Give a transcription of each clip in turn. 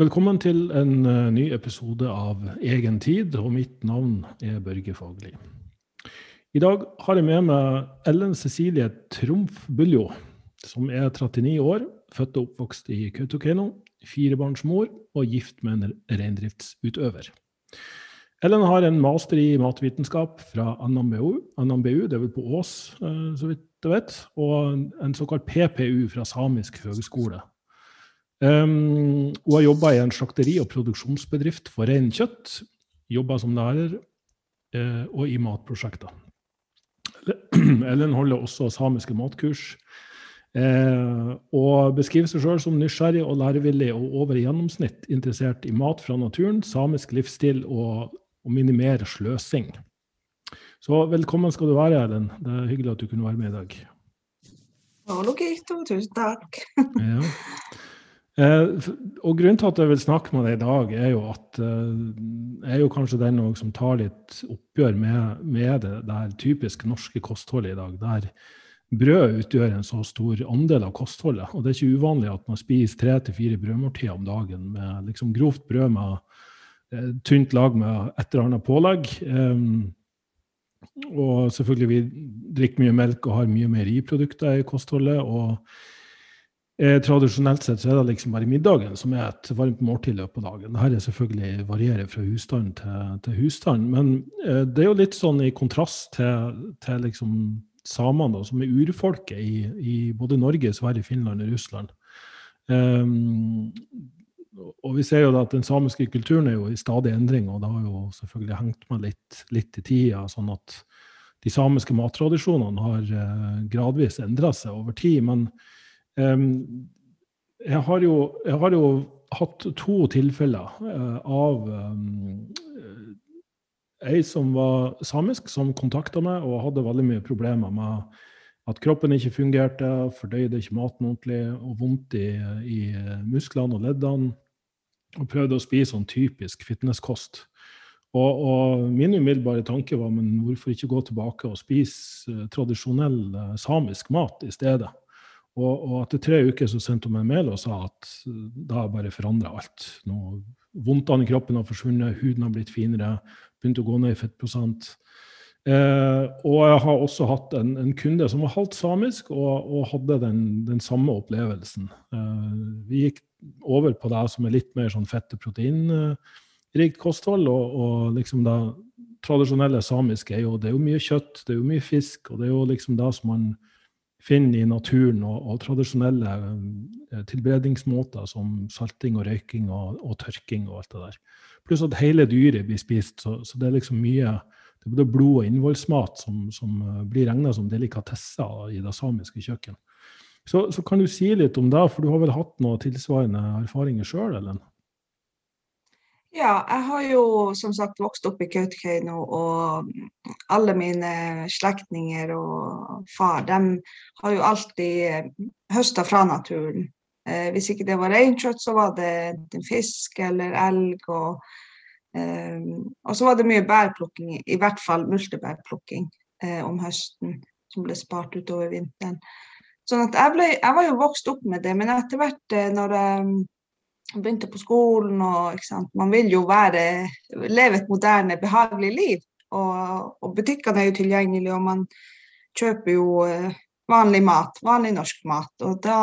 Velkommen til en uh, ny episode av Egen tid, og mitt navn er Børge Fagerli. I dag har jeg med meg Ellen Cecilie Trumf Buljo, som er 39 år, født og oppvokst i Kautokeino, firebarnsmor og gift med en reindriftsutøver. Ellen har en master i matvitenskap fra NMBU, NMBU det er vel på Ås, uh, så vidt jeg vet, og en såkalt PPU fra Samisk høgskole Um, hun har jobba i en slakteri- og produksjonsbedrift for reinkjøtt. Jobba som lærer uh, og i matprosjekter. Ellen holder også samiske matkurs. Uh, og beskriver seg sjøl som nysgjerrig og lærevillig og over gjennomsnitt interessert i mat fra naturen, samisk livsstil og å minimere sløsing. Så velkommen skal du være, Ellen. Det er hyggelig at du kunne være med i dag. Hallo, Gito. Tusen takk. ja. Eh, og Grunnen til at jeg vil snakke med deg i dag, er jo at eh, jeg er jo kanskje den som tar litt oppgjør med, med det der typisk norske kostholdet i dag, der brød utgjør en så stor andel av kostholdet. Og det er ikke uvanlig at man spiser tre til fire brødmåltider om dagen med liksom grovt brød med eh, tynt lag med et eller annet pålegg. Um, og selvfølgelig vi drikker mye melk og har mye meieriprodukter i kostholdet. og Eh, tradisjonelt sett så er det liksom bare middagen som er et varmt måltid i løpet av dagen. Dette selvfølgelig varierer fra husstand til, til husstand, men eh, det er jo litt sånn i kontrast til, til liksom samene, som er urfolket i, i, både Norge, Sverige, Finland og Russland. Um, og vi ser jo at den samiske kulturen er jo i stadig endring, og det har jo selvfølgelig hengt med litt, litt i tida. sånn at de samiske mattradisjonene har uh, gradvis endra seg over tid. men jeg, har jo, jeg, har jo, hatt to tilfeller uh, av ei som var samisk, som kontakta meg og hadde veldig mye problemer med at kroppen ikke fungerte, fordøyde ikke maten ordentlig og vondt i, i musklene og leddene. Og prøvde å spise sånn typisk fitnesskost. Og, og, min umiddelbare tanke var men hvorfor ikke gå tilbake og spise uh, tradisjonell uh, samisk mat i stedet? Og, og, etter tre uker så sendte hun meg en mail og sa at da har jeg bare forandra alt. Nå, Vondtene i kroppen har forsvunnet, huden har blitt finere, begynt å gå ned i fettprosent. Eh, og jeg har også hatt en, en kunde som var halvt samisk og, og hadde den, den, samme opplevelsen. Eh, vi gikk over på det som er litt mer sånn fett- og proteinrikt kosthold. Og, og liksom det tradisjonelle samiske er jo, det er jo mye kjøtt, det er jo mye fisk, og det er jo liksom det som man finner i naturen, og, og tradisjonelle eh, tilberedningsmåter som salting og røyking og, og, tørking og alt det der. Pluss at hele dyret blir spist, så, så det er liksom mye det er både blod- og innvollsmat som, som eh, blir regna som delikatesser i det samiske kjøkken. Så, så, kan du si litt om det, for du har vel hatt noen tilsvarende erfaringer sjøl, Ellen? Ja, jeg har jo som sagt vokst opp i Kautokeino, og alle mine slektninger og far, de har jo alltid høsta fra naturen. Eh, hvis ikke det var reinkjøtt, så var det enten fisk eller elg. Og, eh, og så var det mye bærplukking, i hvert fall multebærplukking eh, om høsten, som ble spart utover vinteren. Sånn at jeg, ble, jeg var jo vokst opp med det, men etter hvert eh, når jeg begynte på skolen og Man vil jo være, leve et moderne, behagelig liv. Og, og butikkene er jo tilgjengelige, og man kjøper jo eh, vanlig mat, vanlig norsk mat. Og da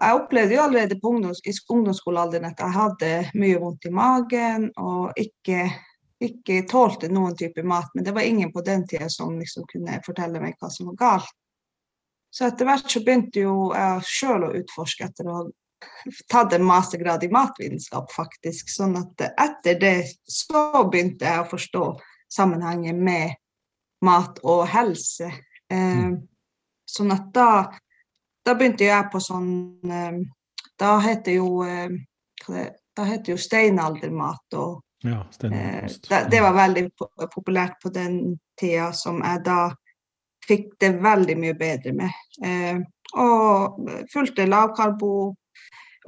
Jeg opplevde jo allerede på ungdoms, i ungdomsskolealderen at jeg hadde mye vondt i magen og ikke, ikke tålte noen type mat. Men det var ingen på den tida som liksom kunne fortelle meg hva som var galt. Så etter hvert så begynte jo jeg sjøl å utforske etter å tatt en mastergrad i matvitenskap, faktisk. Sånn at etter det så begynte jeg å forstå sammenhengen med mat og helse. Eh, mm. sånn at da, da begynte jeg på sånn eh, Da heter jo eh, Da heter jo steinaldermat og ja, eh, det, det, var veldig populært på den tida som jeg da fikk det veldig mye bedre med. Eh, og fulgte lavkarbo,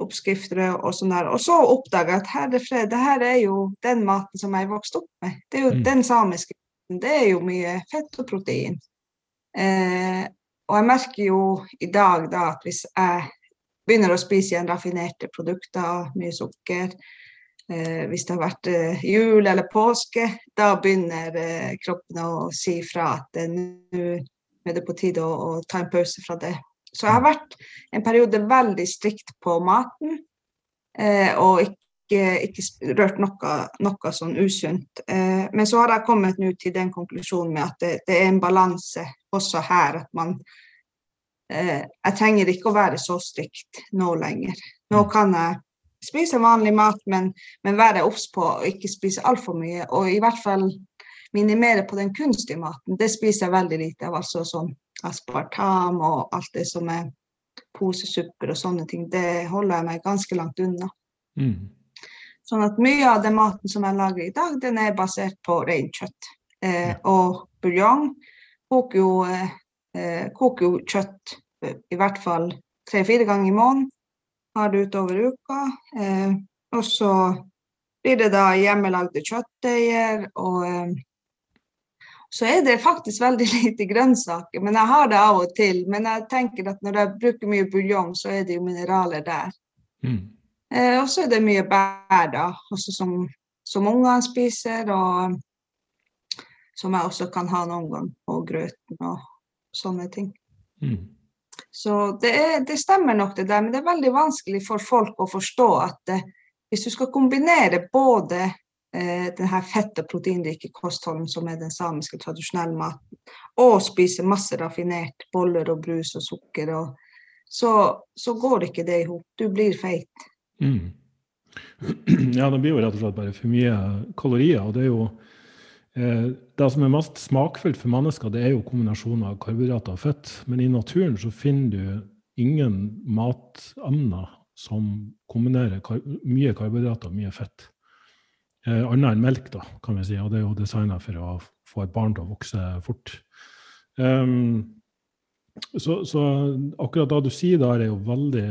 oppskrifter og sånn der. Og så oppdaga jeg at herre fred, det her er jo den maten som jeg vokste opp med. Det er jo mm. den samiske Det er jo mye fett og protein. Eh, og jeg merker jo i dag da at hvis jeg begynner å spise igjen raffinerte produkter, mye sukker. Eh, hvis det har vært eh, jul eller påske, da begynner eh, kroppen å si fra at nå er det på tide å, å, ta en pause fra det. Så jeg har vært en periode veldig strikt på maten, eh, og ikke, ikke rørt noe, noe, sånn usunt. Eh, men så har jeg kommet nå til den konklusjonen med at det, det er en balanse også her. at man eh, Jeg trenger ikke å være så strikt nå lenger. Nå kan jeg spise vanlig mat, men, men være obs på å ikke spise altfor mye. Og i hvert fall minimere på den kunstige maten. Det spiser jeg veldig lite av. altså sånn aspartam og alt det som er posesupper og sånne ting. Det holder jeg meg ganske langt unna. Mm. Sånn at mye av den maten som jeg lager i dag, den er basert på reinkjøtt. Eh, og buljong koker jo, eh, koker jo kjøtt i hvert fall tre-fire ganger i måneden har det utover uka. Eh, og så blir det da hjemmelagde kjøttdeiger. Og eh, så er det faktisk veldig lite grønnsaker, men jeg har det av og til. Men jeg tenker at når jeg bruker mye buljong, så er det jo mineraler der. Mm. Eh, og så er det mye bær, da, også som, som ungene spiser. Og som jeg også kan ha noen gang på grøten og sånne ting. Mm. Så det, er, det, stemmer nok det der, men det er veldig vanskelig for folk å forstå at eh, hvis du skal kombinere både eh, den her fett- og proteinrike kostholden som er den samiske tradisjonelle maten, og spise masse raffinert boller og brus og sukker, og, så, så, går ikke det i hop. Du blir feit. Mm. Ja, det blir jo rett og slett bare for mye kalorier. og det er jo Eh, det som er mest smakfullt for mennesker, det er jo kombinasjonen av karbohydrater og fett. Men i naturen så finner du ingen matemner som kombinerer kar mye karbohydrater og mye fett. Eh, annet enn melk, da, kan vi si. Og det er jo designa for å få et barn til å vokse fort. Um, så, så, akkurat det du sier der, er jo veldig,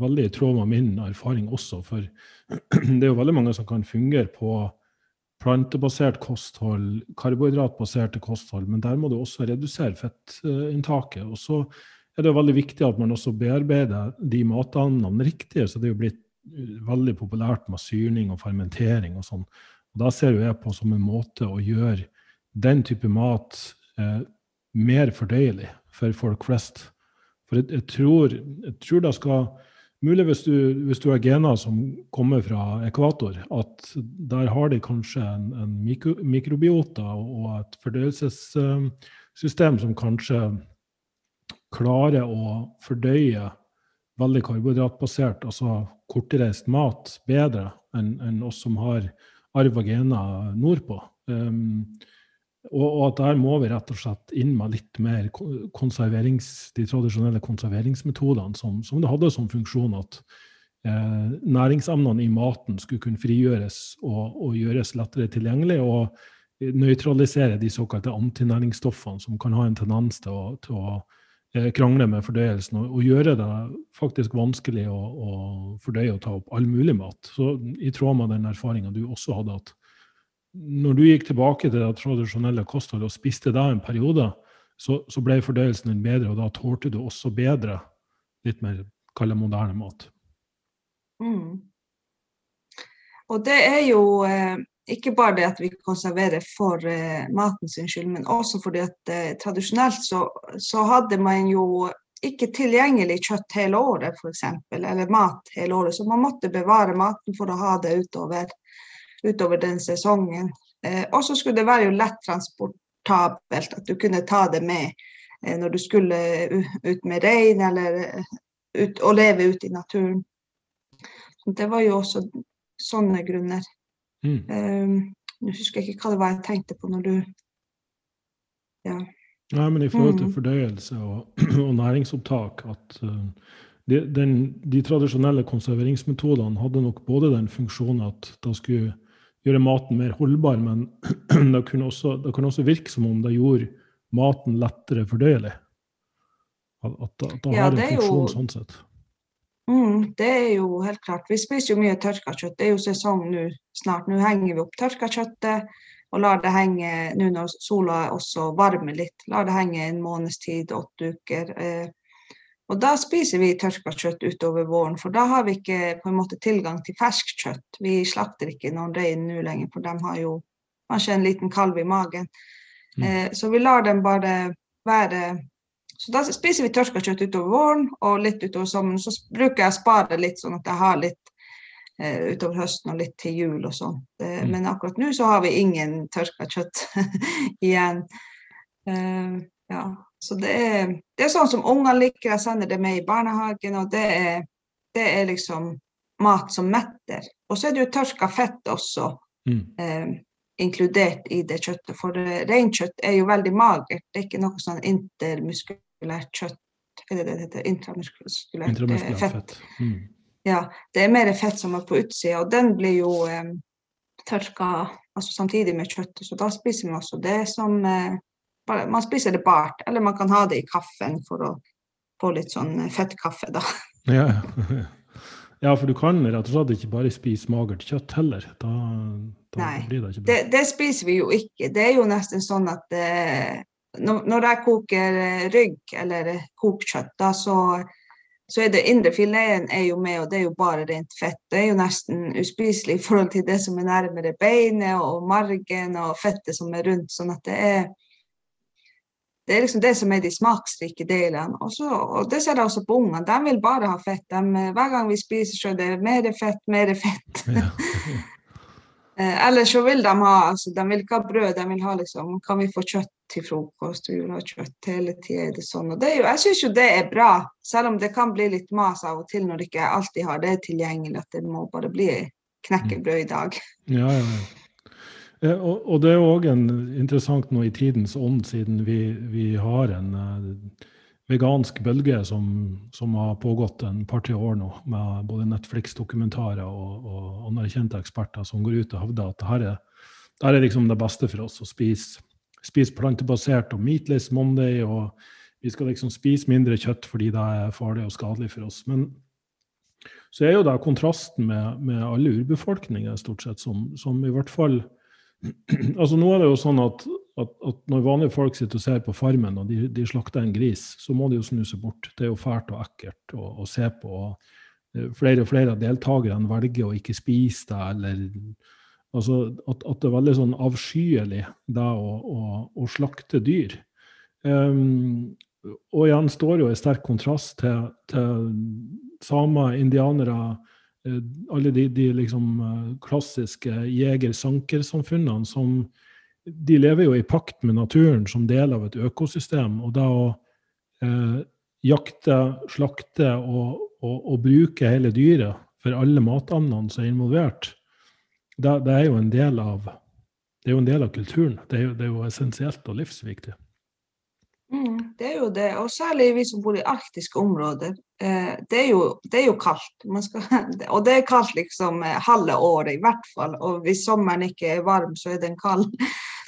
veldig i tråd med min erfaring også. For det er jo veldig mange som kan fungere på plantebasert kosthold, karbohydratbaserte kosthold, men der må du også redusere fettinntaket. Og så er det jo veldig viktig at man også bearbeider de matene riktig. Så det er jo blitt veldig populært med syrning og fermentering og sånn. Og Da ser jeg på som en måte å gjøre den type mat eh, mer fordøyelig for folk flest. For jeg, jeg, tror, jeg tror det skal Mulig hvis du, hvis du har gener som kommer fra ekvator, at der har de kanskje en, en mikro, mikrobiota og et fordøyelsessystem som kanskje klarer å fordøye veldig karbohydratbasert, altså kortreist mat, bedre enn en oss som har arv og gener nordpå. Um, og, og, at der må vi rett og slett inn med litt mer konserverings, de tradisjonelle konserveringsmetodene som, som det hadde som funksjon at eh, næringsemnene i maten skulle kunne frigjøres og, og, gjøres lettere tilgjengelig, og nøytralisere de såkalte antinæringsstoffene som kan ha en tendens til å, til å eh, krangle med fordøyelsen, og, og, gjøre det faktisk vanskelig å, å fordøye og ta opp all mulig mat. Så I tråd med den erfaringa du også hadde, at når du gikk tilbake til det tradisjonelle kostholdet og spiste det en periode, så, så, ble fordøyelsen din bedre, og da tålte du også bedre litt mer kall moderne mat. Mm. Og det er jo eh, ikke bare det at vi konserverer for eh, maten skyld, men også fordi at eh, tradisjonelt så, så, hadde man jo ikke tilgjengelig kjøtt hele året, f.eks., eller mat hele året. Så man måtte bevare maten for å ha det utover utover den sesongen. Eh, og så skulle det være jo lett transportabelt, at du kunne ta det med eh, når du skulle ut med rein eller eh, ut, og leve ute i naturen. Det var jo også sånne grunner. Mm. Um, jeg husker ikke hva det var jeg tenkte på når du Ja. Nei, men i forhold til mm. fordøyelse og, og næringsopptak at uh, de, den, de, tradisjonelle konserveringsmetodene hadde nok både den funksjonen at da skulle gjøre maten mer holdbar, men det kunne, også, det kunne også virke som om det gjorde maten lettere fordøyelig. At, at, at det ja, har en funksjon jo, sånn sett. Mm, det er jo helt klart. Vi spiser jo mye tørka kjøtt. Det er jo sesong nå snart. Nå henger vi opp tørka kjøttet og lar det henge nå når sola også varmer litt. Lar det henge en måneds tid, åtte uker. Eh, Og da spiser vi tørka kjøtt utover våren, for da har vi ikke på en måte tilgang til ferskt kjøtt. Vi slakter ikke noen rein nå lenger, for de har jo kanskje en liten kalv i magen. Mm. Eh, så vi lar dem bare være Så da spiser vi tørka kjøtt utover våren og litt utover sommeren. Så bruker jeg å spare litt, sånn at jeg har litt eh, utover høsten og litt til jul og sånn. Eh, Mm. Men akkurat nå så har vi ingen tørka kjøtt igjen. Eh, ja. Så det er, det er sånn som unger liker. Jeg sender det med i barnehagen, og det er, det er liksom mat som metter. Og så er det jo tørka fett også Mm. eh, inkludert i det kjøttet. For reinkjøtt er jo veldig magert. Det er ikke noe sånn intermuskulært kjøtt. Er det heter? Intramuskulært eh, Intramuskulært fett. fett. Mm. Ja, det er mer fett som er på utsida, og den blir jo eh, tørka altså samtidig med kjøttet. Så da spiser man også det som eh, bare, Man spiser det bart, eller man kan ha det i kaffen for å få litt sånn eh, fettkaffe, da. Ja, ja. for du kan rett og slett ikke bare spise magert kjøtt heller. Da, da Nei, blir det ikke Det, det spiser vi jo ikke. Det er jo nesten sånn at eh, når, jeg koker eh, rygg eller kokkjøtt, kokekjøtt, da så, så er det indre fileten er jo med, og det er jo bare rent fett. Det er jo nesten uspiselig i forhold til det som er nærmere beinet og margen og fettet som er rundt. Sånn at det er det er liksom det som er de smaksrike delene. Også, og det ser jeg også på ungene. De vil bare ha fett. De, eh, hver gang vi spiser, så er det mer fett, mer fett. Ja. Eh, ellers så vil de ha altså, de vil ikke ha brød, de vil ha liksom Kan vi få kjøtt til frokost? Vi vil ha kjøtt hele tida. Sånn? Og jeg syns jo det er bra, selv om det kan bli litt mas av og til når ikke alltid har det tilgjengelig, at det må bare bli knekkebrød i dag. Ja, ja, ja. Eh, Og, og det er jo òg interessant nå i tidens ånd, siden vi, vi har en eh, vegansk bølge som, som har pågått en par-tre år nå, med både Netflix-dokumentarer og, og anerkjente eksperter som går ut og hevder at dette er, det er liksom det beste for oss å spise, spise plantebasert og meatless Monday, og vi skal liksom spise mindre kjøtt fordi det er farlig og skadelig for oss. Men så er jo det kontrasten med, med alle urbefolkninger, stort sett, som, som i hvert fall altså Nå er det jo sånn at, at, at når vanlige folk sitter og ser på Farmen, og de, de slakter en gris, så må de jo snu seg bort. Det er jo fælt og ekkelt å, å se på. og eh, Flere og flere av deltakerne velger å ikke spise det, eller altså at, at det er veldig sånn avskyelig det å, å, å slakte dyr. Um, og igjen står jo i sterk kontrast til, til samer, indianere, eh, alle de, de liksom eh, klassiske jeger-sanker-samfunnene som de lever jo i pakt med naturen som del av et økosystem. Og da å eh, jakte, slakte og, og, og bruke hele dyret for alle matandene som er involvert, det, det er jo en del av det er jo en del av kulturen. Det er jo, det er jo essensielt og livsviktig. Mm, det er jo det, og særlig vi som bor i arktiske områder. Eh, det, er jo, det er jo kaldt, skal, og det er kaldt liksom eh, halve året i hvert fall. Og hvis sommeren ikke er varm, så er den kald.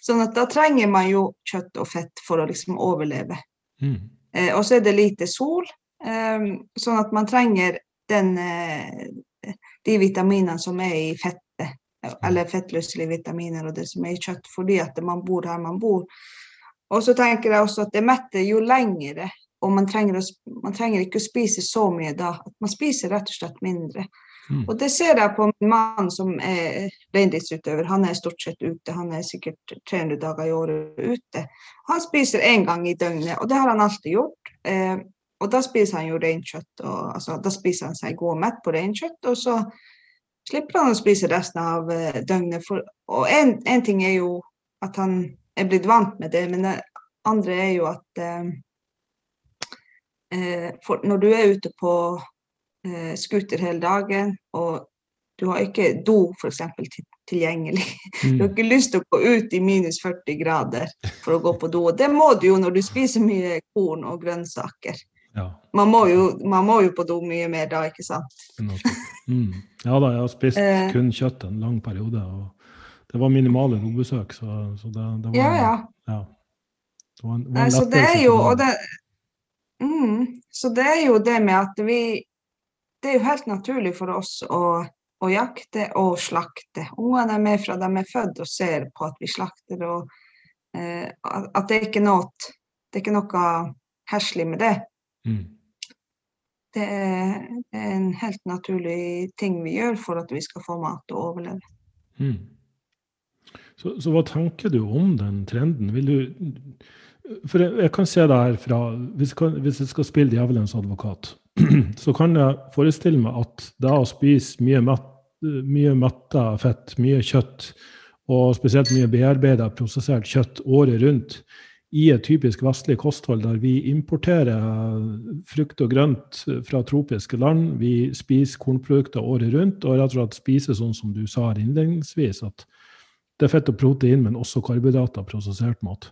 Sånn at da trenger man jo kjøtt og fett for å liksom overleve. Mm. Eh, og så er det lite sol, eh, sånn at man trenger den, eh, de vitaminene som er i fettet. Eller fettløselige vitaminer og det som er i kjøtt, fordi at man bor her man bor. Og så tenker jeg også at det metter jo lengre, og man trenger, å, man trenger ikke å spise så mye da. At man spiser rett og slett mindre. Mm. Og det ser jeg på min mann som er reindriftsutøver. Han er stort sett ute. Han er sikkert 300 dager i året ute. Han spiser én gang i døgnet, og det har han alltid gjort. Eh, og da spiser han jo reinkjøtt. Altså, da spiser han seg god og mett på reinkjøtt, og så slipper han å spise resten av eh, døgnet. For, og én ting er jo at han er blitt vant med det, men det andre er jo at eh, eh, for når du er ute på eh, scooter hele dagen, og du har ikke do f.eks. Til, tilgjengelig, du har Mm. ikke lyst til å gå ut i minus 40 grader for å gå på do. og Det må du jo når du spiser mye korn og grønnsaker. Ja. Man må jo, man må jo på do mye mer da, ikke sant? Mm. Ja da, jeg har spist Eh. kun kjøtt en lang periode. og Det var minimale dobesøk, så, så det, det var Ja, ja. ja. Det var en, var en Nei, så det jo, det, mm, så det er jo det med at vi Det er jo helt naturlig for oss å, å jakte og slakte. Ungene er med fra de er født og ser på at vi slakter, og eh, at det er ikke noe det er ikke noe heslig med det. Mm. det er, det er en helt naturlig ting vi gjør for at vi skal få mat og overleve. Mm. Så, så, hva tenker du om den trenden? Vil du For jeg, jeg kan se det her fra hvis kan, hvis jeg skal spille djevelens advokat, så kan jeg forestille meg at det å spise mye, mett, mye metta fett, mye kjøtt, og spesielt mye bearbeida, prosessert kjøtt året rundt, i et typisk vestlig kosthold der vi importerer frukt og grønt fra tropiske land. Vi spiser kornprodukter året rundt og rett og slett spiser sånn som du sa her innledningsvis, at det er fett og protein, men også karbohydrater, prosessert mat.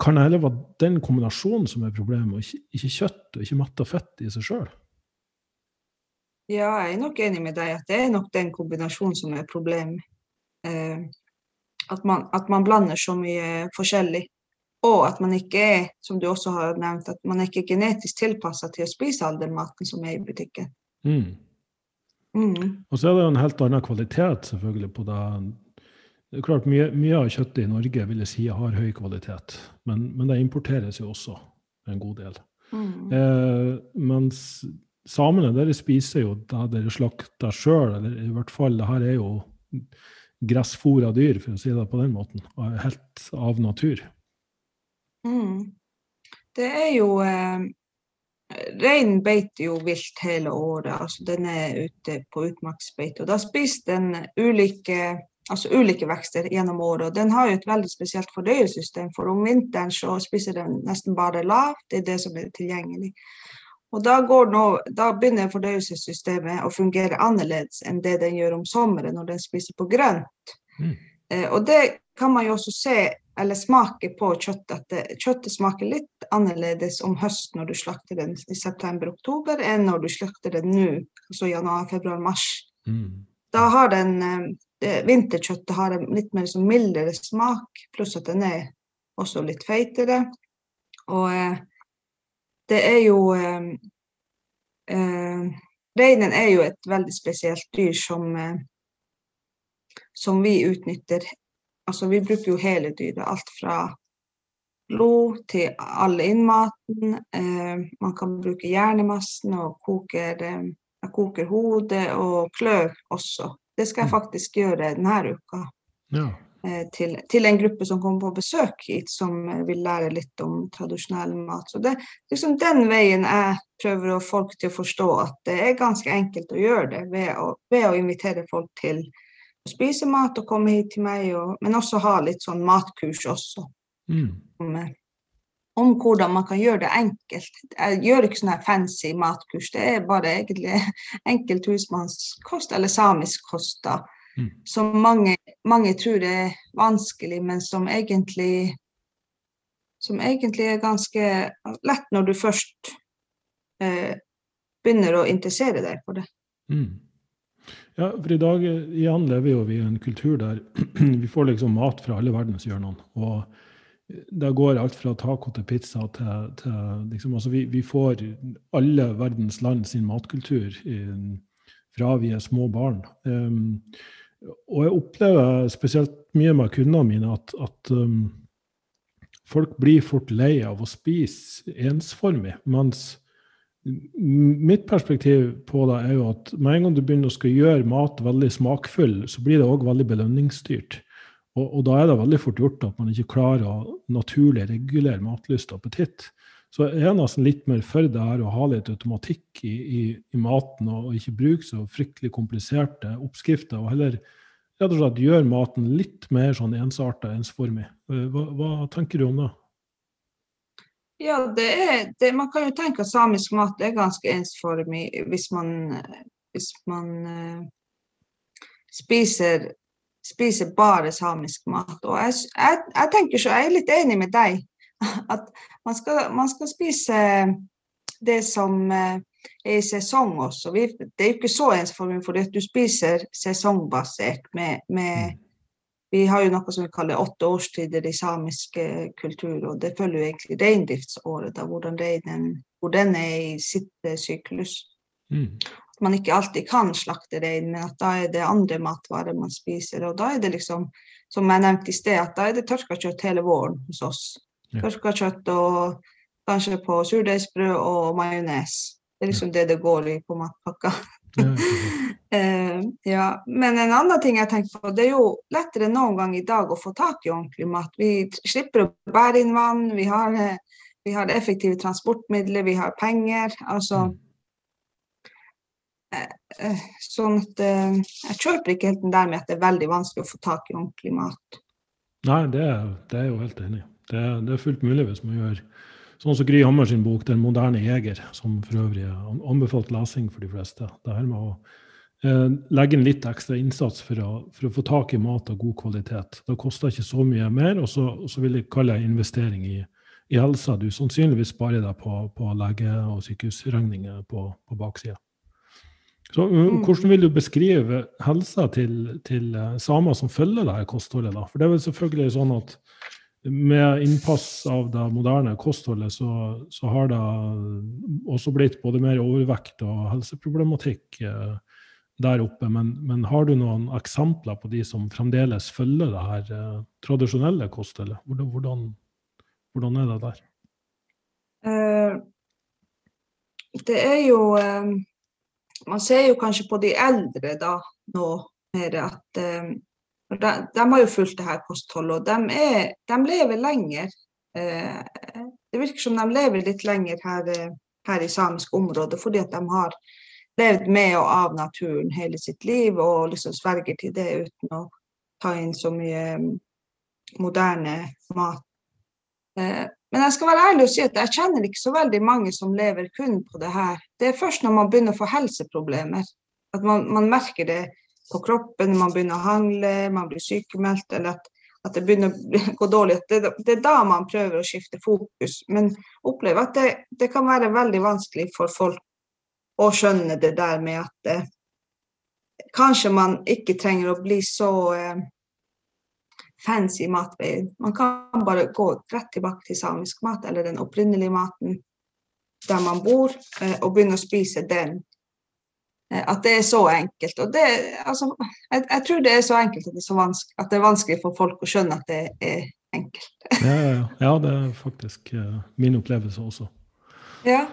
Kan det heller være den kombinasjonen som er problemet, og ikke, ikke kjøtt og ikke metta fett i seg sjøl? Ja, jeg er nok enig med deg at det er nok den kombinasjonen som er problemet. Eh, at man, at man, blander så mye forskjellig. Og at man ikke er, som du også har nevnt, at man er ikke genetisk tilpassa til å spise all den maten som er i butikken. Mm. Mm. Og så er det jo en helt annen kvalitet selvfølgelig på det. Det er klart, Mye, mye av kjøttet i Norge vil jeg si har høy kvalitet, men, men det importeres jo også en god del. Mm. Eh, mens samene dere spiser jo det dere slakter sjøl, eller i hvert fall det her er jo gressfòra dyr, for å si det på den måten. Helt av natur. Mm. Det er jo eh, Reinen beiter jo vilt hele året. altså Den er ute på utmarksbeite. og Da spiser den ulike, altså ulike vekster gjennom året. og Den har jo et veldig spesielt fordøyelsessystem. For om vinteren så spiser den nesten bare lavt. Det er det som er tilgjengelig. Og da, nå, da, begynner fordøyelsessystemet å fungere annerledes enn det den gjør om sommeren når den spiser på grønt. Mm. Eh, og det kan man jo også se eller smake på kjøttet. At det, kjøttet smaker litt annerledes om høsten når du slakter den i september-oktober, enn når du slakter den nå, altså januar, februar, mars. Mm. Da har den eh, Vinterkjøttet har en litt mer sånn mildere smak, pluss at den er også litt feitere. Og eh, det er jo eh, Reinen er jo et veldig spesielt dyr som, som vi utnytter. Altså vi bruker jo hele dyret. Alt fra blod til all innmaten. Eh, man kan bruke hjernemassen og koke eh, koker hodet og klør også. Det skal jeg mm. faktisk gjøre denne uka. Ja. Eh, til, til, en gruppe som kommer på besøk hit, som eh, vil lære litt om tradisjonell mat. Så det er liksom den veien jeg prøver å få folk til å forstå at det er ganske enkelt å gjøre det ved å, ved å invitere folk til å spise mat og komme hit til meg, og, men også ha litt sånn matkurs også. Mm. Om, eh, om, hvordan man kan gjøre det enkelt. Jeg gjør ikke sånne fancy matkurs, det er bare egentlig enkelt husmannskost eller samisk kost. da Mm. Som mange, mange, tror er vanskelig, men som egentlig, som egentlig er ganske lett når du først eh, begynner å interessere deg for det. Mm. Ja, for i dag igjen lever jo vi i en kultur der vi får liksom mat fra alle verdenshjørnene. Og det går alt fra taco til pizza til, til liksom, altså vi, vi, får alle verdens land sin matkultur i, fra vi er små barn. Um, og jeg opplever spesielt mye med kundene mine at, at um, folk blir fort lei av å spise ensformig. Mens mitt perspektiv på det er jo at med en gang du begynner å skal gjøre mat veldig smakfull, så blir det òg veldig belønningsstyrt. Og, og, da er det veldig fort gjort at man ikke klarer å naturlig regulere matlyst og appetitt. Så jeg er nesten litt mer for det her å ha litt automatikk i, i, i maten, og ikke bruke så fryktelig kompliserte oppskrifter. Og heller rett og slett gjøre maten litt mer sånn ensarta, ensformig. Eh, hva, hva, tenker du om det? Ja, det er, det, man kan jo tenke at samisk mat er ganske ensformig hvis man, hvis man uh, spiser, spiser, bare samisk mat. Og jeg, jeg, jeg, tenker så, jeg er litt enig med deg at man skal, man skal spise det som uh, er i sesong også. Vi, det er jo ikke så ensformig, for du spiser sesongbasert med, med mm. Vi har jo noe som vi kaller åtte årstider i samisk kultur, og det følger jo egentlig reindriftsåret, da, hvordan reinen, hvor den er i sitt eh, syklus. Mm. At man ikke alltid kan slakte rein, men at da er det andre matvarer man spiser. Og da er det liksom, som jeg nevnte i sted, at da er det tørka kjøtt hele våren hos oss. Ja. Tørka kjøtt og kanskje på surdeigsbrød og majones. Det er liksom det det går i på matpakka. uh, ja. Men en annen ting jeg tenker på, det er jo lettere noen gang i dag å få tak i ordentlig mat. Vi slipper å bære inn vann, vi har, vi har effektive transportmidler, vi har penger. altså mm Eh, eh, sånn at eh, jeg kjøper ikke helt den der med at det er veldig vanskelig å få tak i ordentlig mat. Nei, det det er jo helt enig det det er, fullt mulig hvis man gjør sånn som Gry Hammer sin bok 'Den moderne jeger', som for øvrig er anbefalt lesing for de fleste. Det her med å eh, legge inn litt ekstra innsats for å, for å, få tak i mat av god kvalitet. Det koster ikke så mye mer, og så, så vil jeg kalle det investering i, i helsa. Du sannsynligvis sparer deg på, på lege- og sykehusregninger på, på baksida. Så, uh, mm. Hvordan vil du beskrive helsa til, til uh, samer som følger dette kostholdet? da? For det er vel selvfølgelig sånn at med innpass av det moderne kostholdet, så, så har det også blitt både mer overvekt og helseproblematikk der oppe. Men, men, har du noen eksempler på de som fremdeles følger det her eh, tradisjonelle kostholdet? Hvordan, hvordan, hvordan, er det der? Uh, det er jo um man ser jo kanskje på de eldre da nå mer at eh, de, de, har jo fulgt det her kostholdet, og de, er, de lever lenger. Eh, det virker som de lever litt lenger her, her i samisk område, fordi at de har levd med og av naturen hele sitt liv og liksom sverger til det uten å ta inn så mye moderne mat. Uh, men jeg skal være ærlig og si at jeg kjenner ikke så veldig mange som lever kun på det her. Det er først når man begynner å få helseproblemer, at man, man merker det på kroppen, man begynner å handle, man blir sykemeldt, eller at, at det begynner å gå dårlig. Det, det, er da man prøver å skifte fokus. Men opplever at det, det, kan være veldig vanskelig for folk å skjønne det der med at eh, kanskje man ikke trenger å bli så eh, fancy matveien. Man kan bare gå rett tilbake til samisk mat, eller den opprinnelige maten der man bor, eh, og begynne å spise den. Eh, at det er så enkelt. Det, altså, jeg, jeg, tror det er så enkelt at det er, så at det er vanskelig for folk å skjønne at det er enkelt. ja, ja, ja, det er faktisk uh, min opplevelse også. Ja.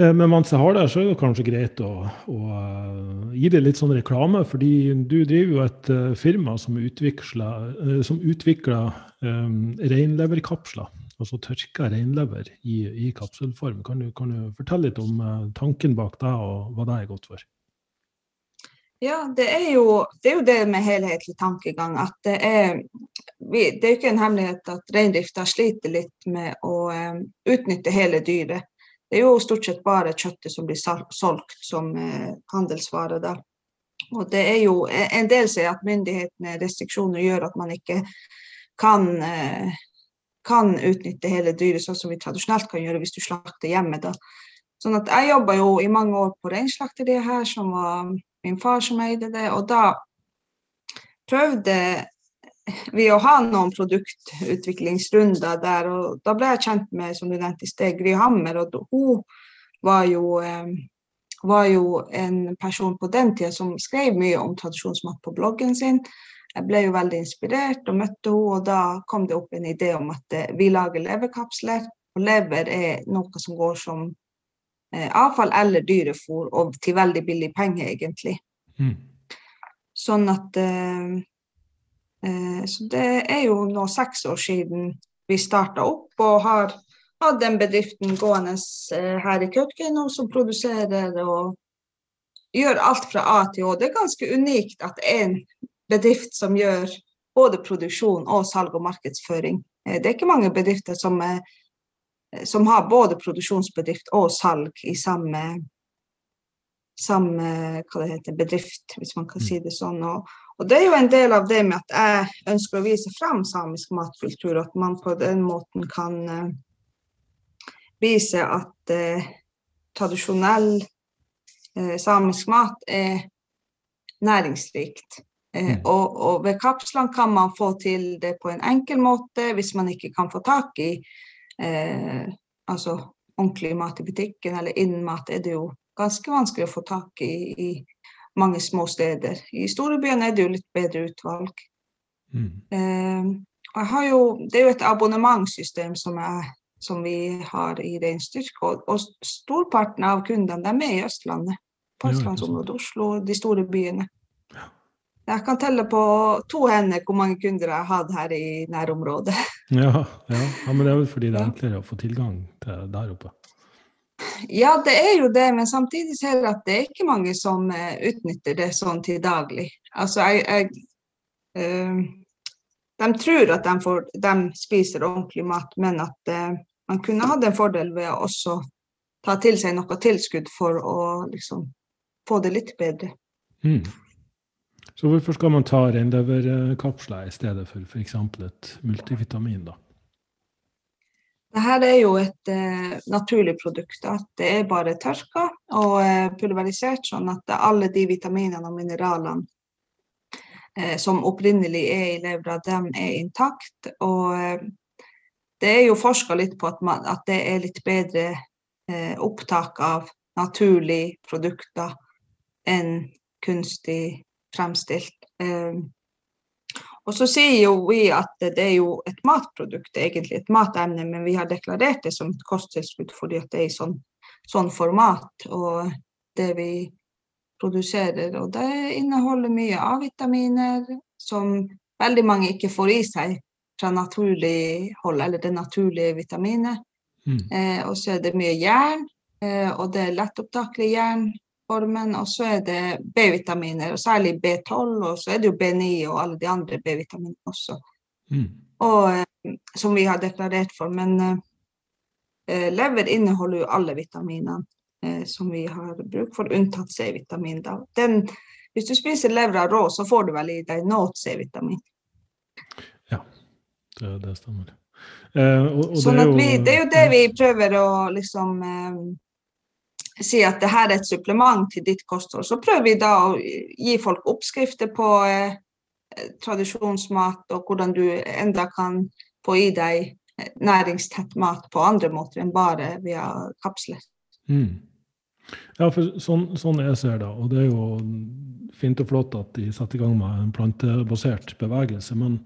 Eh, men mens jeg har det, så er det kanskje greit å, å uh, gi det litt sånn reklame. Fordi du driver jo et uh, firma som utvikler, som utvikler um, reinleverkapsler. Altså tørka reinlever i, i kapselform. Kan du, kan du, fortelle litt om tanken bak det, og hva det er godt for? Ja, det er, jo, det er jo det med helhetlig tankegang. At det er Det er ikke en hemmelighet at reindrifta sliter litt med å um, utnytte hele dyret. Det er jo stort sett bare kjøttet som blir solgt som eh, handelsvare. da. Og det er jo En del sier at myndighetene restriksjoner gjør at man ikke kan, eh, kan utnytte hele dyret sånn som vi tradisjonelt kan gjøre hvis du slakter hjemme. da. Sånn at Jeg jobba jo i mange år på reinslakteriet her, som var min far som eide det. Og da prøvde ved å ha noen produktutviklingsrunder der. Og da ble jeg kjent med som du nevnte i sted, Gry Hammer. Og hun var jo, eh, var jo en person på den tida som skrev mye om tradisjonsmat på bloggen sin. Jeg ble jo veldig inspirert og møtte henne, og da kom det opp en idé om at eh, vi lager leverkapsler. Og lever er noe som går som eh, avfall eller dyrefôr, og til veldig billig penger, egentlig. Mm. Sånn at så det er jo nå seks år siden vi starta opp og har hatt den bedriften gående eh, her i Kautokeino som produserer og gjør alt fra A til Å. Det er ganske unikt at en bedrift som gjør både produksjon og salg og markedsføring. Eh, det er ikke mange bedrifter som, som har både produksjonsbedrift og salg i samme, samme heter, bedrift, hvis man kan mm. si det sånn. Og, og det er jo en del av det med at jeg ønsker å vise frem samisk matkultur, at man på den måten kan uh, vise at uh, tradisjonell uh, samisk mat er næringsrikt. Mm. Og, og, ved kapslene kan man få til det på en enkel måte hvis man ikke kan få tak i altså ordentlig mat i butikken, eller innen mat er det jo ganske vanskelig å få tak i i mange små steder. I storebyene er det jo litt bedre utvalg. Mm. Eh, jo, det er jo et abonnementssystem som jeg, som vi har i reinstyrke. Og, og storparten av kundene de er i Østlandet. På østlandsområdet, Oslo, de store byene. Jeg kan telle på to hender hvor mange kunder jeg har hatt her i nærområdet. Ja, ja. ja men det er vel fordi det er enklere å få tilgang til der oppe? Ja, det er jo det, men samtidig ser jeg at det er ikke mange som uh, utnytter det sånn til daglig. Altså, jeg, jeg uh, De tror at de, får, de, spiser ordentlig mat, men at uh, man kunne hatt en fordel ved å også ta til seg noe tilskudd for å liksom få det litt bedre. Mm. Så hvorfor skal man ta reinleverkapsler i stedet for f.eks. et multivitamin, da? Dette er jo et eh, naturlig produkt. at Det er bare tørka og eh, pulverisert, sånn at alle de vitaminene og mineralene eh, som opprinnelig er i levra, dem er intakt. Og eh, det er jo forska litt på at, man, at, det er litt bedre eh, opptak av naturlige produkter enn kunstig fremstilt. Ehm, og så sier jo vi at det er jo et matprodukt, egentlig et matemne, men vi har deklarert det som et kosttilskudd fordi det er i sånn, sånn, format. Og det vi produserer. Og det inneholder mye A-vitaminer som veldig mange ikke får i seg fra naturlig hold, eller det naturlige vitaminet. Mm. Eh, og så er det mye jern, eh, og det er lettopptakelig jern formen. Og så er det B-vitaminer, og særlig B12, og så er det jo B9 og alle de andre B-vitaminene også. Mm. Og, eh, som vi har deklarert for. Men eh, lever inneholder jo alle vitaminene eh, som vi har bruk for, unntatt C-vitamin. Hvis du spiser levra rå, så får du vel i deg noe C-vitamin. Ja, det, det stemmer. Eh, og, og sånn det, er jo, vi, det er jo det vi prøver å liksom eh, si at det her er et supplement til ditt kosthold, så prøver vi da å gi folk oppskrifter på eh, tradisjonsmat, og hvordan du enda kan få i deg eh, næringstett mat på andre måter enn bare via kapsler. Mm. Ja, for sånn, sånn jeg ser det, og det er jo fint og flott at de setter i gang med en plantebasert bevegelse, men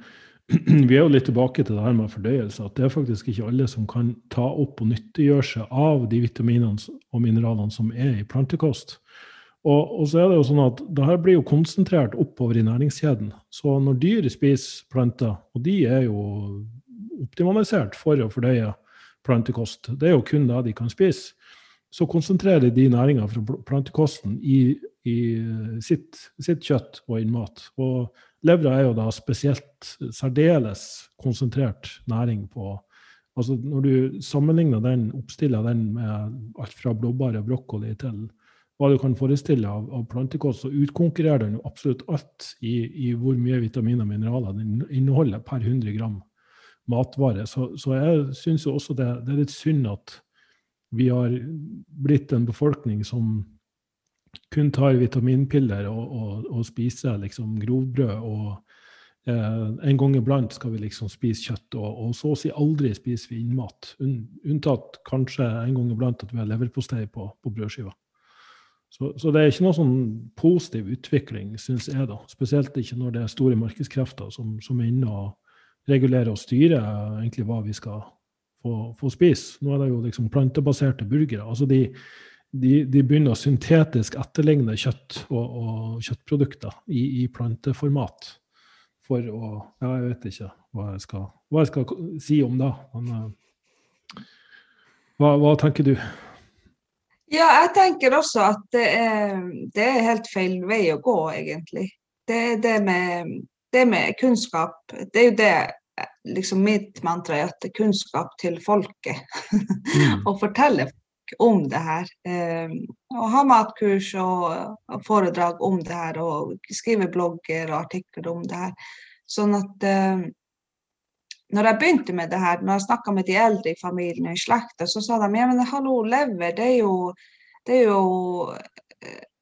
vi er jo litt tilbake til det her med fordøyelse. At det er faktisk ikke alle som kan ta opp og nyttiggjøre seg av de vitaminene og mineralene som er i plantekost. Og, og, så er det jo sånn at det her blir jo konsentrert oppover i næringskjeden. Så når dyr spiser planter, og de er jo optimalisert for å fordøye plantekost, det er jo kun det de kan spise, så konsentrerer de næringa fra plantekosten i, i sitt, sitt, kjøtt og innmat. Og Levra er jo da spesielt særdeles konsentrert næring på altså Når du sammenligner den, oppstiller den med alt fra blåbær og brokkoli til hva du kan forestille av, av plantekost, så utkonkurrerer den jo absolutt alt i, i, hvor mye vitaminer og mineraler den inneholder per 100 gram matvare. Så, så jeg syns jo også det, det er litt synd at vi har blitt en befolkning som kun tar vitaminpiller og, og, og spiser liksom grovbrød. Og eh, en gang iblant skal vi liksom spise kjøtt, og, og så å si aldri spiser vi innmat. Unntatt kanskje en gang iblant at vi har leverpostei på, på brødskiva. Så, så, det er ikke noe sånn positiv utvikling, syns jeg, da. Spesielt ikke når det er store markedskrefter som, som er inne og regulerer og styrer egentlig hva vi skal få, få spise. Nå er det jo liksom plantebaserte burgere. altså de de, de, begynner å syntetisk etterligne kjøtt og, og kjøttprodukter i, i, planteformat. For å Ja, jeg vet ikke hva jeg skal, hva jeg skal si om det. Men uh, hva, hva, tenker du? Ja, jeg tenker også at det er, det er helt feil vei å gå, egentlig. Det er det med, det med kunnskap. Det er jo det liksom mitt mantra er at kunnskap til folket. Mm. å fortelle om det her. Eh, og ha matkurs og, foredrag om det her, og skrive blogger og artikler om det her. Sånn at eh, når jeg begynte med det her, når jeg snakka med de eldre i familien og i slekta, så sa de ja, men hallo, lever, det er jo, det er jo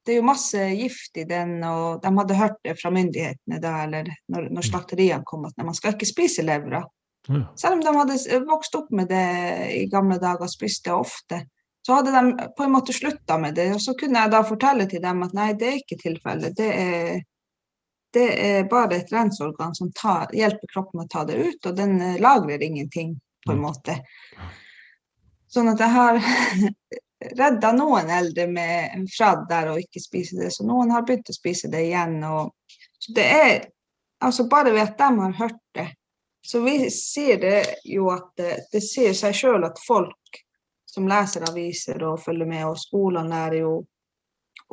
det er jo masse gift i den, og de hadde hørt det fra myndighetene da, eller når, når slakteriene kom, at man skal ikke spise levra. Ja. Selv om de hadde vokst opp med det i gamle dager og spiste det ofte. Så hadde de på en måte slutta med det, og så kunne jeg da fortelle til dem at nei, det er ikke tilfellet. Det er, det er bare et renseorgan som tar, hjelper kroppen å ta det ut, og den eh, lagrer ingenting, på en måte. Sånn at jeg har redda noen eldre med, fra der å ikke spise det, så noen har begynt å spise det igjen. Og, så det er altså bare ved at de har hørt det, så vi sier det jo at det, det sier seg sjøl at folk som leser aviser og følger med, og skolene lærer jo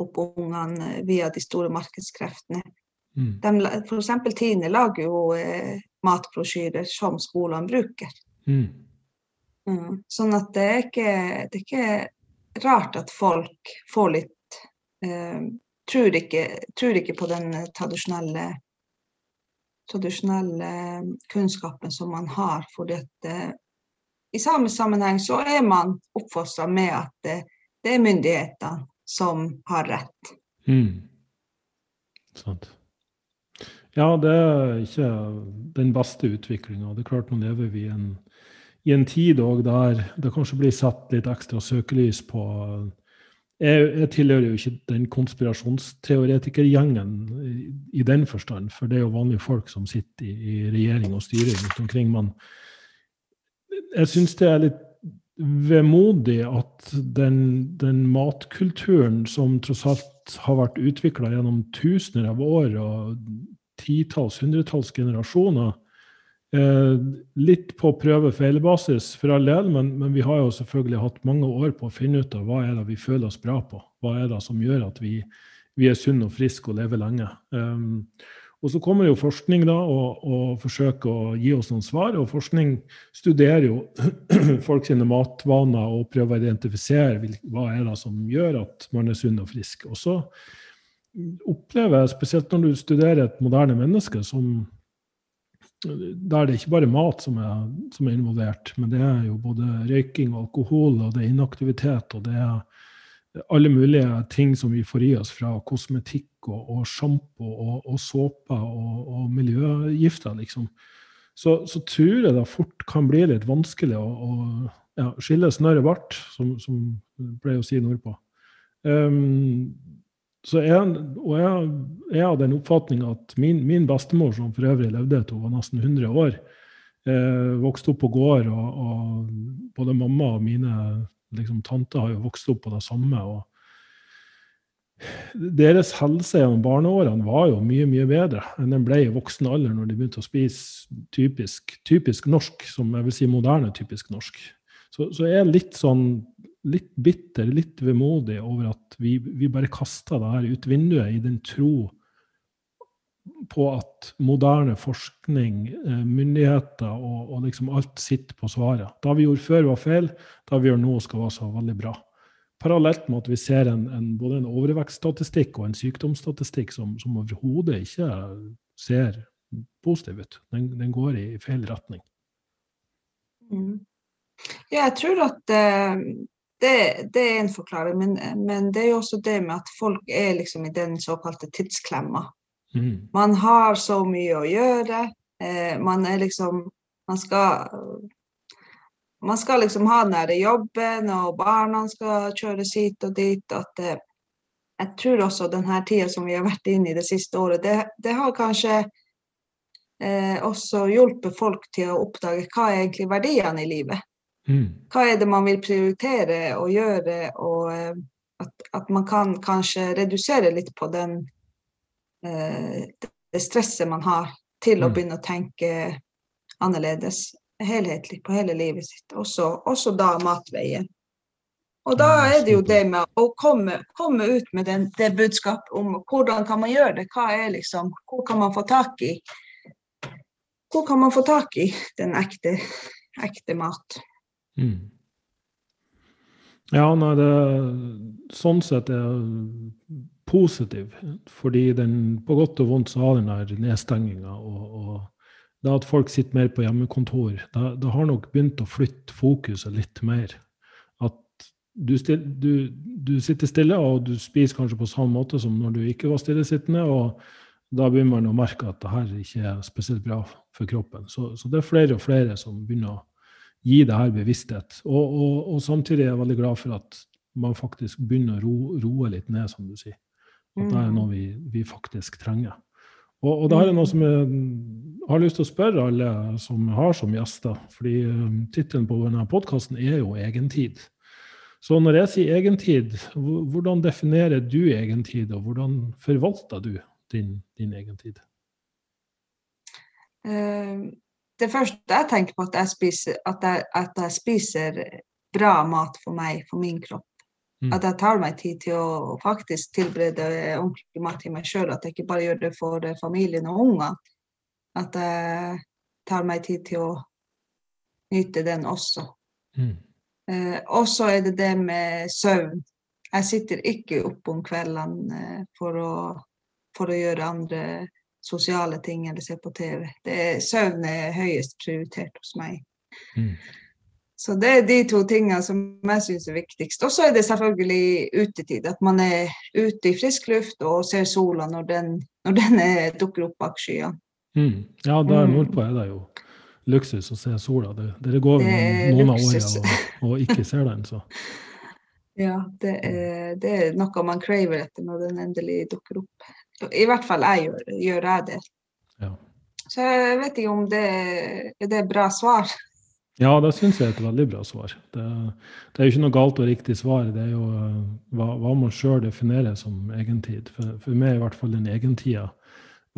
opp ungene via de store markedskreftene. Mm. F.eks. Tine lager jo eh, matbrosjyrer som skolene bruker. Mm. Mm. Sånn at det er, ikke, det er ikke rart at folk får litt eh, tror, ikke, tror, ikke, på den tradisjonelle tradisjonelle kunnskapen som man har. fordi at eh, i samme sammenheng så er man oppfostra med at det, det, er myndighetene som har rett. Mm. Sant. Ja, det er ikke den beste utviklinga. Det er klart, nå lever vi i en, i en tid der det kanskje blir satt litt ekstra søkelys på jeg, jeg, tilhører jo ikke den konspirasjonsteoretikergjengen i, i, den forstand, for det er jo vanlige folk som sitter i, i regjering og styrer rundt omkring. Men jeg syns det er litt vemodig at den, den, matkulturen som tross alt har vært utvikla gjennom tusener av år og titalls, hundretalls generasjoner, Eh, litt på prøve-feil-basis for all del, men, men, vi har jo selvfølgelig hatt mange år på å finne ut av hva er det vi føler oss bra på. Hva er det som gjør at vi, vi er sunne og friske og lever lenge. Um, og så kommer jo forskning da og, og, forsøker å gi oss noen svar. Og forskning studerer jo folk sine matvaner og prøver å identifisere hva er det som gjør at man er sunn og frisk. Og så opplever jeg, spesielt når du studerer et moderne menneske som da er det ikke bare mat som er, som er, involvert, men det er jo både røyking og alkohol, og det er inaktivitet, og det er alle mulige ting som vi får i oss fra kosmetikk og, og sjampo og, og såpe og, og, miljøgifter, liksom. Så, så, tror jeg det fort kan bli litt vanskelig å, å ja, skille snørr og bart, som, som pleier å si nordpå. Um, så jeg, og jeg, jeg har den oppfatning at min, min, bestemor, som for øvrig levde til hun var nesten 100 år, eh, vokste opp på gård, og, og, både mamma og mine liksom, tanter har jo vokst opp på det samme. og deres helse gjennom barneårene var jo mye mye bedre enn den ble i voksen alder, når de begynte å spise typisk, typisk norsk, som jeg vil si moderne typisk norsk. Så, så jeg er litt sånn litt bitter, litt vemodig over at vi, vi bare kasta det her ut vinduet i den tro på at moderne forskning, eh, myndigheter og, og, liksom alt sitter på svaret. Det vi gjorde før, var feil. Det vi gjør nå, skal være så veldig bra. Parallelt med at vi ser en, en, både en overvekststatistikk og en sykdomsstatistikk som, som overhodet ikke ser positiv ut. Den, den går i feil retning. Mm. Ja, jeg tror at uh, det, det, er en forklaring, men, men, det er jo også det med at folk er liksom i den såkalte tidsklemma. Mm. Man har så mye å gjøre. Eh, man er liksom Man skal man skal liksom ha den der jobben, og barna skal kjøres hit og dit. at eh, Jeg tror også denne tida som vi har vært inne i det siste året, det, det har kanskje eh, også hjulpet folk til å oppdage hva er egentlig verdiene i livet. Mm. Hva er det man vil prioritere å gjøre, og eh, at, at, man kan kanskje redusere litt på den, det stresset man har, til å mm. begynne å tenke annerledes, helhetlig, på hele livet sitt. Også, også da matveien. Og da er det jo det med å komme, komme ut med den, det budskapet om hvordan kan man gjøre det. Hva er liksom, Hvor kan man få tak i Hvor kan man få tak i den ekte, ekte mat? Mm. Ja, nei, det sånn sett er positiv. Fordi den, på godt og vondt så har den der nedstenginga og, og, det at folk sitter mer på hjemmekontor, det, da, har nok begynt å flytte fokuset litt mer. At du, still, du, du, sitter stille, og du spiser kanskje på samme måte som når du ikke var stillesittende. og da begynner man å merke at det her ikke er spesielt bra for kroppen. Så, så det er flere og flere som begynner å gi det her bevissthet. Og, og, og, samtidig er jeg veldig glad for at man faktisk begynner å ro, roe litt ned, som du sier. At det er mm. noe vi, vi faktisk trenger. Og, og det er noe som jeg har lyst til å spørre alle som har som gjester, fordi um, tittelen på denne podkasten er jo 'Egentid'. Så når jeg sier egentid, hvordan definerer du egentid, og hvordan forvalter du din, din egentid? Uh, det første jeg tenker på, at jeg, spiser, at, jeg, at jeg spiser bra mat for meg, for min kropp. Mm. At jeg tar meg tid til å faktisk tilberede ordentlig mat til meg sjøl. At jeg ikke bare gjør det for familien og ungene. At jeg tar meg tid til å nyte den også. Mm. Eh, og så er det det med søvn. Jeg sitter ikke oppe om kveldene eh, for, å, for, å, gjøre andre sosiale ting eller se på TV. Det søvn er høyest prioritert hos meg. Mm. Så det er de to tingene som jeg syns er viktigst. Og så er det selvfølgelig utetid. At man er ute i frisk luft og ser sola når den, når den dukker opp bak skyene. Mm. Ja, der mm. nordpå er det jo luksus å se sola. Det, dere går vel noen av årene og, og, ikke ser den, så. Ja, det er, det er, noe man craver etter når den endelig dukker opp. I hvert fall jeg gjør, gjør jeg det. Ja. Så jeg vet ikke om det er det bra svar. Ja, det syns jeg er et veldig bra svar. Det, det, er jo ikke noe galt og riktig svar. Det er jo hva, hva man sjøl definerer som egentid. For, for meg er i hvert fall den egentida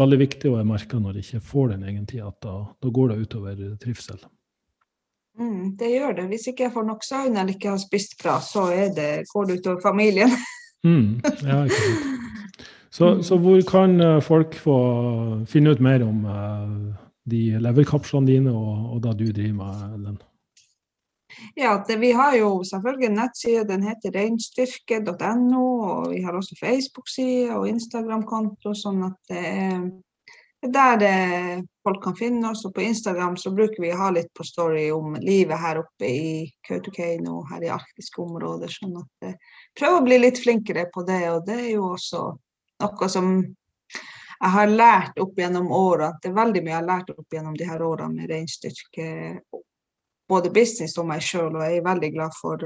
veldig viktig, og jeg merker når jeg ikke får den egentida, at da, da, går det utover trivsel. Mm, det gjør det. Hvis ikke jeg får nok søvn eller ikke har spist bra, så det, går det utover familien. mm, ja, ikke sant. Så, så, hvor kan eh, folk få finne ut mer om uh, de leverkapslene dine og, og da du driver med, den? Ja, det, vi har jo selvfølgelig en nettside. Den heter reinstyrke.no. Og vi har også Facebook-side og Instagram-konto. sånn at det er der det, folk kan finne oss. Og på Instagram så bruker vi å ha litt på story om livet her oppe i Kautokeino, her i arktiske områder. sånn at det, Prøv å bli litt flinkere på det. Og det er jo også noe som jeg har lært opp gjennom årene. Det er veldig mye jeg har lært opp gjennom de her årene med reinstyrke både business og meg sjøl, og jeg er veldig glad for,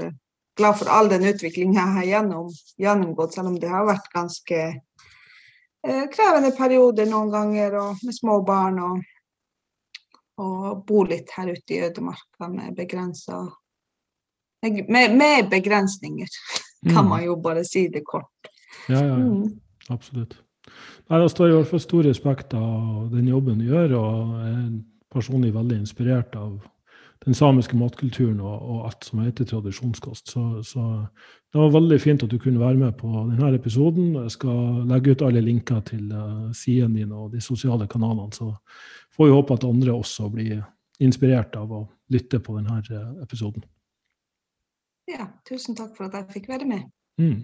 glad for all den utviklinga jeg har gjennom, gjennomgått, selv om det har vært ganske eh, krevende perioder noen ganger, og med små barn. og og bo litt her ute i ødemarka med begrensa med, med, begrensninger, kan mm. man jo bare si det kort. Ja, ja, ja. Mm. absolutt. Nei, Det står i hvert fall stor respekt av den jobben du gjør, og jeg er personlig veldig inspirert av den samiske matkulturen og, og, alt som heter tradisjonskost. Så, så, det var veldig fint at du kunne være med på denne episoden. Jeg skal legge ut alle linker til uh, sidene dine og de sosiale kanalene. Så får vi håpe at andre også blir inspirert av å lytte på denne eh, episoden. Ja, tusen takk for at jeg fikk være med. Mm.